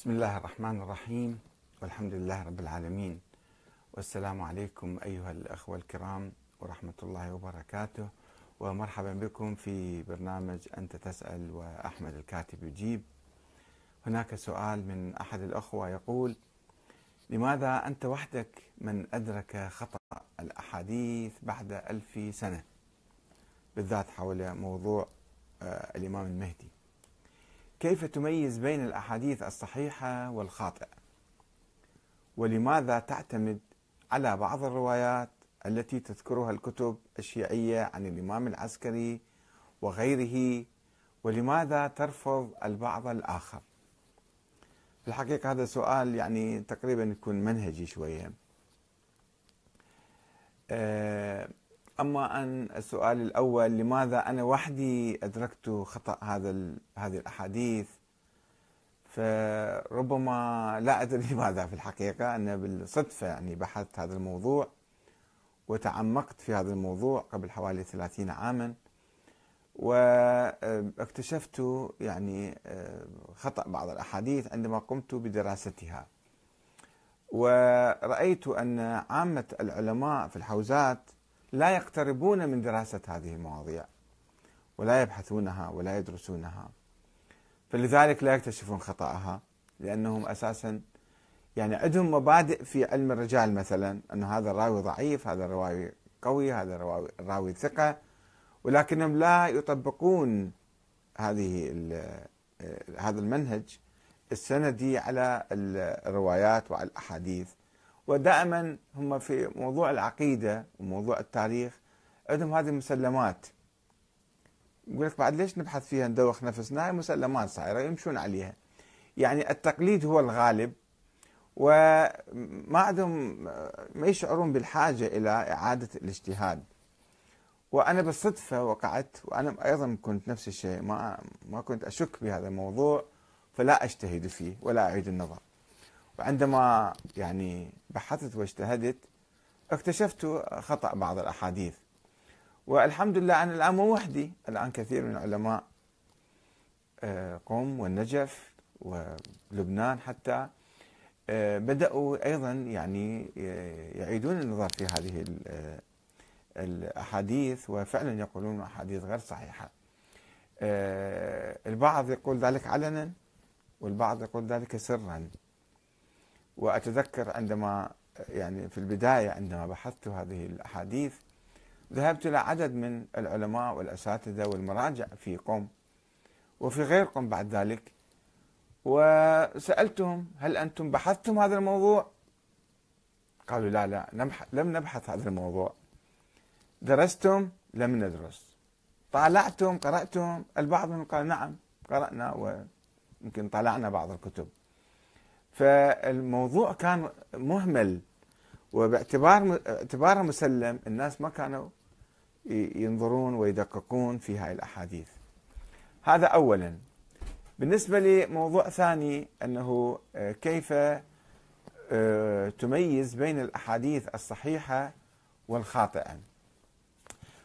بسم الله الرحمن الرحيم والحمد لله رب العالمين والسلام عليكم أيها الأخوة الكرام ورحمة الله وبركاته ومرحبا بكم في برنامج أنت تسأل وأحمد الكاتب يجيب. هناك سؤال من أحد الأخوة يقول: لماذا أنت وحدك من أدرك خطأ الأحاديث بعد ألف سنة؟ بالذات حول موضوع آه، الإمام المهدي. كيف تميز بين الأحاديث الصحيحة والخاطئة؟ ولماذا تعتمد على بعض الروايات التي تذكرها الكتب الشيعية عن الإمام العسكري وغيره ولماذا ترفض البعض الآخر؟ في الحقيقة هذا سؤال يعني تقريبا يكون منهجي شوية. آه، أما أن السؤال الأول لماذا أنا وحدي أدركت خطأ هذا هذه الأحاديث؟ فربما لا أدري لماذا في الحقيقة أنا بالصدفة يعني بحثت هذا الموضوع وتعمقت في هذا الموضوع قبل حوالي ثلاثين عاما واكتشفت يعني خطأ بعض الأحاديث عندما قمت بدراستها. ورأيت أن عامة العلماء في الحوزات لا يقتربون من دراسة هذه المواضيع ولا يبحثونها ولا يدرسونها. فلذلك لا يكتشفون خطأها لأنهم أساسا يعني عندهم مبادئ في علم الرجال مثلا أن هذا الراوي ضعيف هذا الراوي قوي هذا الراوي, الراوي ثقة ولكنهم لا يطبقون هذه هذا المنهج السندي على الروايات وعلى الأحاديث. ودائما هم في موضوع العقيدة وموضوع التاريخ عندهم هذه المسلمات. يقول لك بعد ليش نبحث فيها ندوخ نفسنا؟ هاي مسلمات صايرة يمشون عليها. يعني التقليد هو الغالب وما عندهم ما يشعرون بالحاجة إلى إعادة الاجتهاد. وأنا بالصدفة وقعت وأنا أيضا كنت نفس الشيء ما ما كنت أشك بهذا الموضوع فلا أجتهد فيه ولا أعيد النظر. وعندما يعني بحثت واجتهدت اكتشفت خطأ بعض الأحاديث. والحمد لله أنا الآن مو وحدي الآن كثير من علماء آه، قم والنجف ولبنان حتى آه، بدأوا أيضا يعني يعيدون النظر في هذه آه، الأحاديث وفعلا يقولون أحاديث غير صحيحة. البعض يقول ذلك علنا والبعض يقول ذلك سرا. وأتذكر عندما يعني في البداية عندما بحثت هذه الأحاديث ذهبت إلى عدد من العلماء والأساتذة والمراجع في قم وفي غير قم بعد ذلك وسألتهم هل أنتم بحثتم هذا الموضوع؟ قالوا لا لا لم نبحث هذا الموضوع. درستم؟ لم ندرس. طالعتم؟ قرأتم؟ البعض منهم قال نعم قرأنا ويمكن طالعنا بعض الكتب. فالموضوع كان مهمل وباعتبار اعتباره مسلم الناس ما كانوا ينظرون ويدققون في هاي الأحاديث. هذا اولا. بالنسبة لموضوع ثاني أنه آه، كيف آه، تميز بين الأحاديث الصحيحة والخاطئة.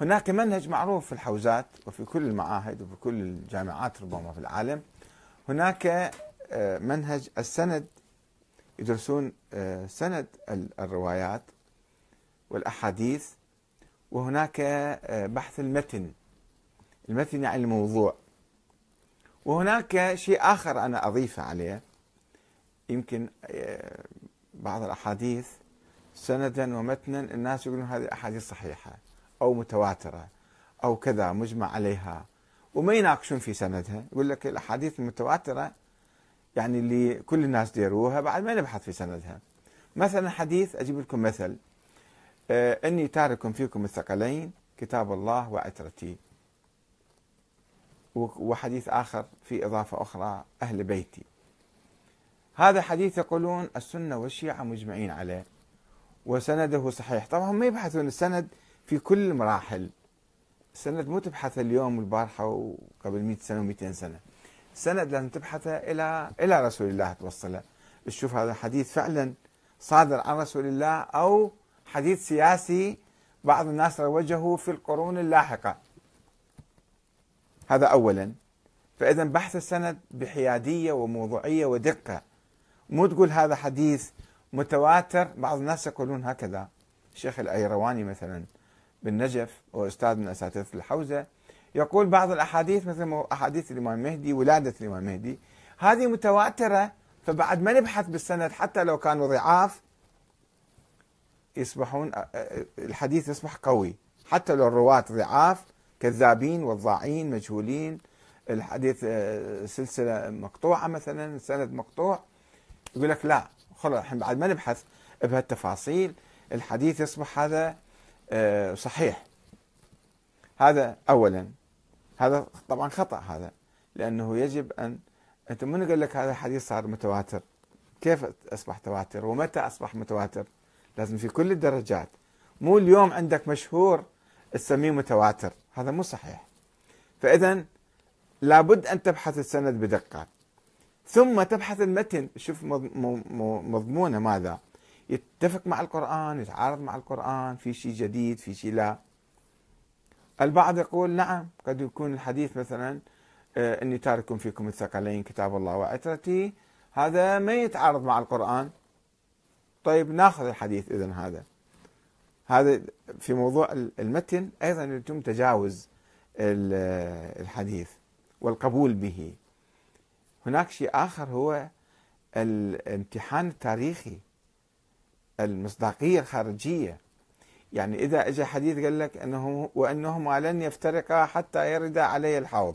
هناك منهج معروف في الحوزات وفي كل المعاهد وفي كل الجامعات ربما في العالم. هناك منهج السند. يدرسون آه، سند الروايات والأحاديث وهناك آه، بحث المتن. المتن يعني الموضوع. وهناك شيء آخر أنا أضيفه عليه. يمكن بعض الأحاديث سندا ومتنا الناس يقولون هذه أحاديث صحيحة أو متواترة أو كذا مجمع عليها. وما يناقشون في سندها. يقول لك الأحاديث المتواترة يعني اللي كل الناس ديروها بعد ما نبحث في سندها. مثلا حديث أجيب لكم مثل. آه إني تارك فيكم الثقلين كتاب الله وعترتي. وحديث آخر في إضافة أخرى أهل بيتي. هذا حديث يقولون السنة والشيعة مجمعين عليه وسنده صحيح. طبعا ما يبحثون السند في كل المراحل السند مو تبحث اليوم والبارحة وقبل 100 سنة و200 سنة. سند لازم تبحث إلى إلى رسول الله توصله تشوف هذا حديث فعلا صادر عن رسول الله أو حديث سياسي بعض الناس روجه في القرون اللاحقة. هذا اولا. فاذا بحث السند بحيادية وموضوعية ودقة. مو تقول هذا حديث متواتر؟ بعض الناس يقولون هكذا. الشيخ الأيرواني مثلا بالنجف وأستاذ من أساتذة الحوزة يقول بعض الأحاديث مثل أحاديث الإمام المهدي ولادة الإمام المهدي هذه متواترة فبعد ما نبحث بالسند حتى لو كانوا ضعاف يصبحون الحديث يصبح قوي. حتى لو الرواة ضعاف كذابين وضاعين مجهولين الحديث سلسلة مقطوعة مثلا سند مقطوع يقول لك لا خلاص الحين بعد ما نبحث بهالتفاصيل الحديث يصبح هذا صحيح. هذا اولا. هذا طبعا خطأ هذا لأنه يجب ان أنت من يقول لك هذا الحديث صار متواتر؟ كيف أصبح تواتر؟ ومتى أصبح متواتر؟ لازم في كل الدرجات. مو اليوم عندك مشهور تسميه متواتر هذا مو صحيح. فاذا لابد أن تبحث السند بدقة. ثم تبحث المتن شوف مضمونه ماذا؟ يتفق مع القرآن يتعارض مع القرآن في شيء جديد في شيء لا. البعض يقول نعم قد يكون الحديث مثلا آه، إني تارك فيكم الثقلين كتاب الله وعترتي. هذا ما يتعارض مع القرآن. طيب ناخذ الحديث اذا هذا. هذا في موضوع المتن أيضا يتم تجاوز الحديث والقبول به. هناك شيء آخر هو الامتحان التاريخي المصداقية الخارجية. يعني إذا اجى حديث قال لك أنه وأنهما لن يفترقا حتى يرد علي الحوض.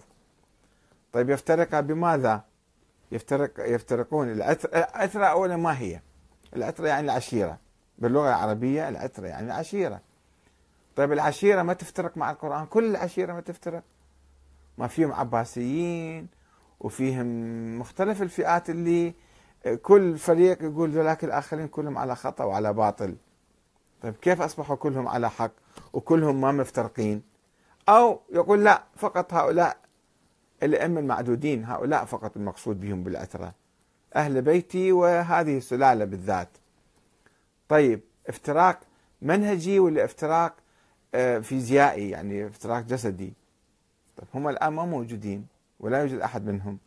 طيب يفترقا بماذا؟ يفترق يفترقون العترة اولا ما هي؟ العترة يعني العشيرة. باللغة العربية العترة يعني العشيرة. طيب العشيرة ما تفترق مع القرآن؟ كل العشيرة ما تفترق. ما فيهم عباسيين وفيهم مختلف الفئات اللي كل فريق يقول ذولاك الآخرين كلهم على خطأ وعلى باطل. طيب كيف أصبحوا كلهم على حق وكلهم ما مفترقين؟ أو يقول لا فقط هؤلاء الأئمة المعدودين هؤلاء فقط المقصود بهم بالأثرة أهل بيتي وهذه السلالة بالذات. طيب افتراق منهجي ولا افتراق آه، فيزيائي؟ يعني افتراق جسدي. طيب هم الآن ما موجودين ولا يوجد أحد منهم.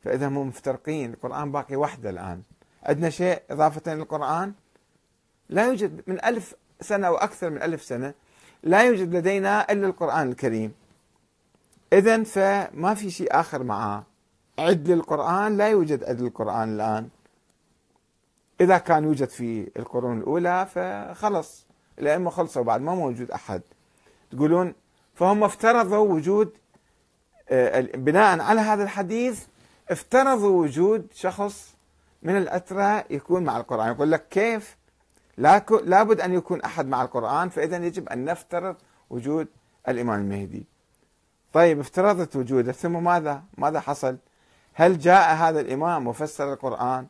فإذا هم مفترقين القرآن باقي وحده الآن. عندنا شيء إضافة للقرآن لا يوجد من ألف سنة أو أكثر من ألف سنة لا يوجد لدينا إلا القرآن الكريم. إذا فما في شيء آخر معاه عد للقرآن لا يوجد عد للقرآن الآن. إذا كان يوجد في القرون الأولى فخلص. الأئمة خلصوا بعد ما موجود أحد. تقولون فهم افترضوا وجود آه، بناء على هذا الحديث افترضوا وجود شخص من الأترى يكون مع القرآن. يقول لك كيف لابد أن يكون أحد مع القرآن فإذا يجب أن نفترض وجود الإمام المهدي. طيب افترضت وجوده ثم ماذا؟ ماذا حصل؟ هل جاء هذا الإمام وفسر القرآن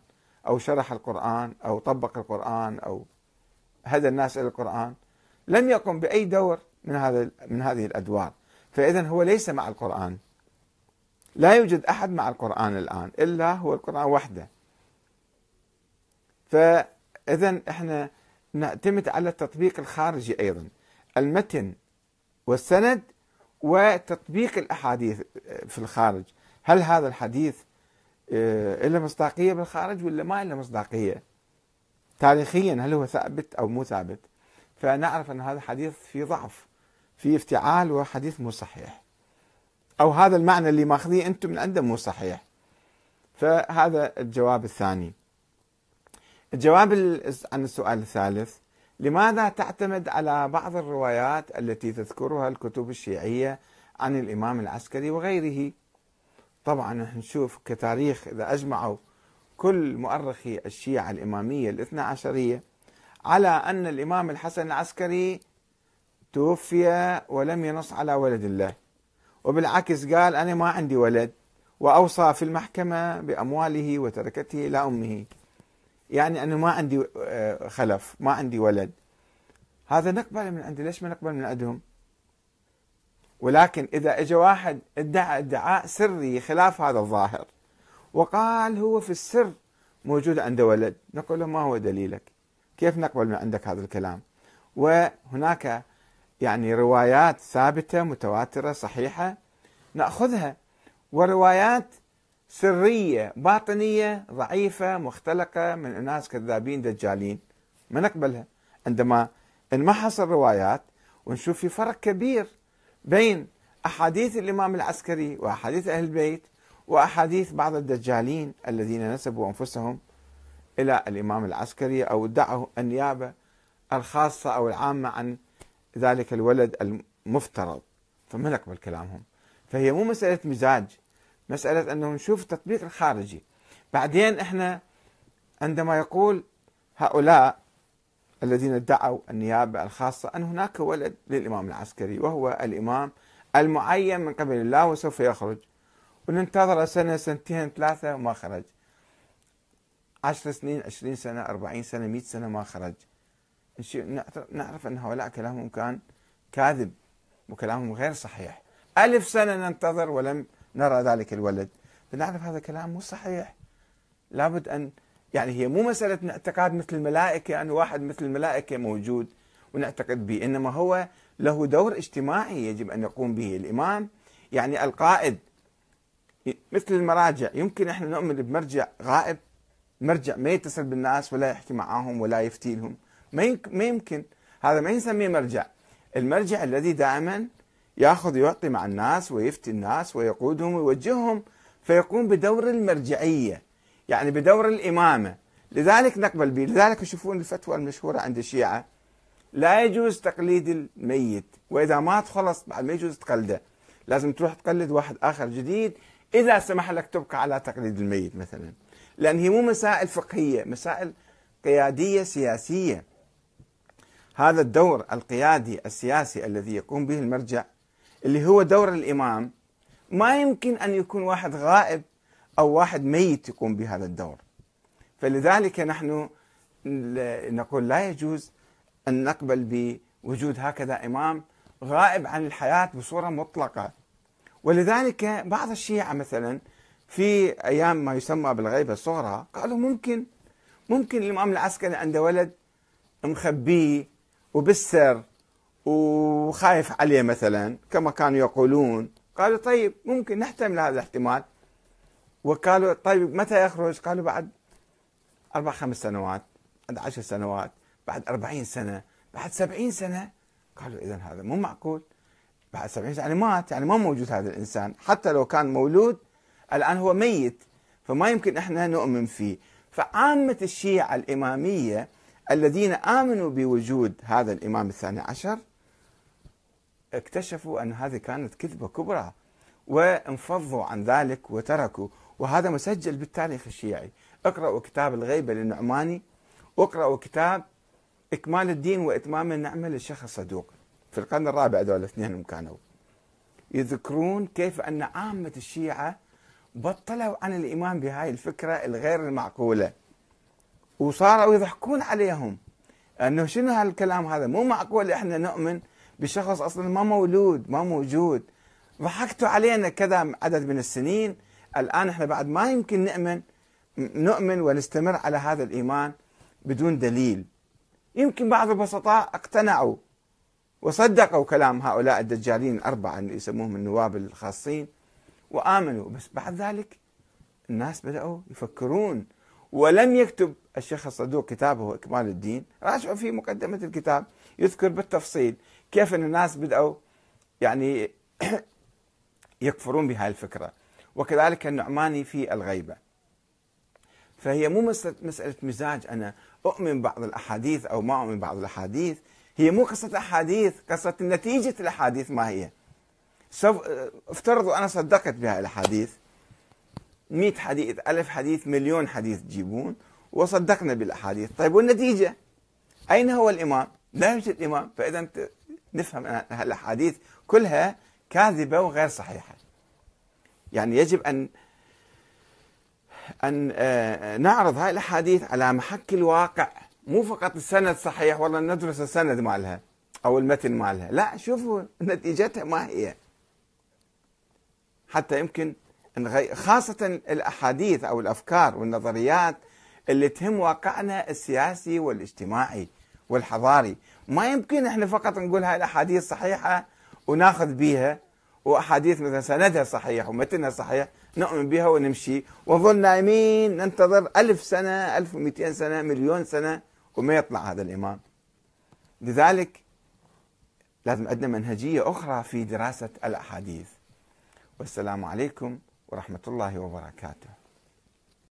أو شرح القرآن أو طبق القرآن أو هدى الناس إلى القرآن؟ لم يقم بأي دور من هذا من هذه الأدوار. فإذا هو ليس مع القرآن. لا يوجد أحد مع القرآن الآن إلا هو القرآن وحده. فإذا إحنا نعتمد على التطبيق الخارجي أيضا. المتن والسند وتطبيق الأحاديث في الخارج. هل هذا الحديث آه، له مصداقية بالخارج ولا ما له مصداقية؟ تاريخيا هل هو ثابت أو مو ثابت؟ فنعرف أن هذا الحديث في ضعف في افتعال وحديث مو صحيح. أو هذا المعنى اللي ماخذيه أنتم من عنده مو صحيح. فهذا الجواب الثاني. الجواب عن السؤال الثالث لماذا تعتمد على بعض الروايات التي تذكرها الكتب الشيعية عن الإمام العسكري وغيره؟ طبعا نشوف كتاريخ إذا أجمعوا كل مؤرخي الشيعة الإمامية الاثنى عشرية على أن الإمام الحسن العسكري توفي ولم ينص على ولد الله. وبالعكس قال أنا ما عندي ولد. وأوصى في المحكمة بأمواله وتركته إلى أمه. يعني أنا ما عندي آه، خلف ما عندي ولد. هذا نقبل من عنده ليش ما نقبل من عندهم؟ ولكن إذا اجى واحد ادعى ادعاء سري خلاف هذا الظاهر. وقال هو في السر موجود عنده ولد. نقول له ما هو دليلك؟ كيف نقبل من عندك هذا الكلام؟ وهناك يعني روايات ثابتة متواترة صحيحة نأخذها. وروايات سرية باطنية ضعيفة مختلقة من أناس كذابين دجالين. ما نقبلها عندما نمحص الروايات ونشوف في فرق كبير بين أحاديث الإمام العسكري وأحاديث أهل البيت وأحاديث بعض الدجالين الذين نسبوا أنفسهم إلى الإمام العسكري أو ادعوا النيابة الخاصة أو العامة عن ذلك الولد المفترض. فما نقبل كلامهم؟ فهي مو مسألة مزاج. مسألة أنه نشوف التطبيق الخارجي. بعدين إحنا عندما يقول هؤلاء الذين ادعوا النيابة الخاصة أن هناك ولد للإمام العسكري وهو الإمام المعين من قبل الله وسوف يخرج. وننتظر سنة سنتين ثلاثة وما خرج. عشر سنين عشرين سنة أربعين سنة مئة سنة ما خرج. نعرف أن هؤلاء كلامهم كان كاذب وكلامهم غير صحيح. ألف سنة ننتظر ولم نرى ذلك الولد. فنعرف هذا كلام مو صحيح. لابد أن يعني هي مو مسألة اعتقاد مثل الملائكة أن واحد مثل الملائكة موجود ونعتقد به إنما هو له دور اجتماعي يجب أن يقوم به الإمام. يعني القائد مثل المراجع يمكن إحنا نؤمن بمرجع غائب. مرجع ما يتصل بالناس ولا يحكي معاهم ولا يفتي لهم. ما يمكن. هذا ما يسميه مرجع. المرجع الذي دائما ياخذ يعطي مع الناس ويفتي الناس ويقودهم ويوجههم فيقوم بدور المرجعية يعني بدور الإمامة. لذلك نقبل به لذلك يشوفون الفتوى المشهورة عند الشيعة. لا يجوز تقليد الميت وإذا مات خلص بعد ما يجوز تقلده. لازم تروح تقلد واحد آخر جديد إذا سمح لك تبقى على تقليد الميت مثلا. لأن هي مو مسائل فقهية مسائل قيادية سياسية. هذا الدور القيادي السياسي الذي يقوم به المرجع اللي هو دور الإمام ما يمكن أن يكون واحد غائب أو واحد ميت يقوم بهذا الدور. فلذلك نحن نقول لا يجوز أن نقبل بوجود هكذا إمام غائب عن الحياة بصورة مطلقة. ولذلك بعض الشيعة مثلا في أيام ما يسمى بالغيبه الصغرى قالوا ممكن ممكن الإمام العسكري عنده ولد مخبيه وبالسر وخايف عليه مثلا كما كانوا يقولون. قالوا طيب ممكن نحتمل هذا الاحتمال. وقالوا طيب متى يخرج؟ قالوا بعد أربع خمس سنوات بعد عشر سنوات بعد أربعين سنة بعد سبعين سنة. قالوا إذا هذا مو معقول. بعد سبعين سنة يعني مات يعني ما موجود هذا الإنسان. حتى لو كان مولود الآن هو ميت فما يمكن إحنا نؤمن فيه. فعامة الشيعة الإمامية الذين آمنوا بوجود هذا الإمام الثاني عشر اكتشفوا أن هذه كانت كذبة كبرى وانفضوا عن ذلك وتركوا وهذا مسجل بالتاريخ الشيعي. اقرأوا كتاب الغيبة للنعماني واقرأوا كتاب إكمال الدين وإتمام النعمة للشيخ الصدوق. في القرن الرابع دول الاثنين كانوا. يذكرون كيف أن عامة الشيعة بطلوا عن الإيمان بهاي الفكرة الغير المعقولة. وصاروا يضحكون عليهم أنه شنو هالكلام هذا؟ مو معقول إحنا نؤمن بشخص أصلا ما مولود ما موجود. ضحكتوا علينا كذا عدد من السنين. الآن إحنا بعد ما يمكن نؤمن نؤمن ونستمر على هذا الإيمان بدون دليل. يمكن بعض البسطاء اقتنعوا وصدقوا كلام هؤلاء الدجالين الأربعة اللي يسموهم النواب الخاصين وآمنوا. بس بعد ذلك الناس بدأوا يفكرون ولم يكتب الشيخ الصدوق كتابه إكمال الدين راجعوا في مقدمة الكتاب يذكر بالتفصيل كيف أن الناس بدأوا يعني يكفرون بهذه الفكرة. وكذلك النعماني في الغيبة. فهي مو مسألة مزاج أنا أؤمن بعض الأحاديث أو ما أؤمن بعض الأحاديث. هي مو قصة أحاديث قصة نتيجة الأحاديث ما هي. سوف افترضوا أنا صدقت بها الأحاديث. 100 حديث ألف حديث مليون حديث تجيبون. وصدقنا بالأحاديث. طيب والنتيجة؟ أين هو الإمام؟ لا يوجد إمام فإذا نفهم أن الأحاديث كلها كاذبة وغير صحيحة. يعني يجب أن أن آه، نعرض هاي الأحاديث على محك الواقع. مو فقط السند صحيح والله ندرس السند مالها أو المتن مالها. لا شوفوا نتيجتها ما هي. حتى يمكن خاصة الأحاديث أو الأفكار والنظريات اللي تهم واقعنا السياسي والاجتماعي والحضاري. ما يمكن إحنا فقط نقول هاي الأحاديث صحيحة وناخذ بها وأحاديث مثلا سندها صحيح ومتنها صحيح نؤمن بها ونمشي. ونظل نايمين ننتظر ألف سنة ألف ومئتين سنة مليون سنة وما يطلع هذا الإمام. لذلك لازم عندنا منهجية أخرى في دراسة الأحاديث. والسلام عليكم ورحمة الله وبركاته.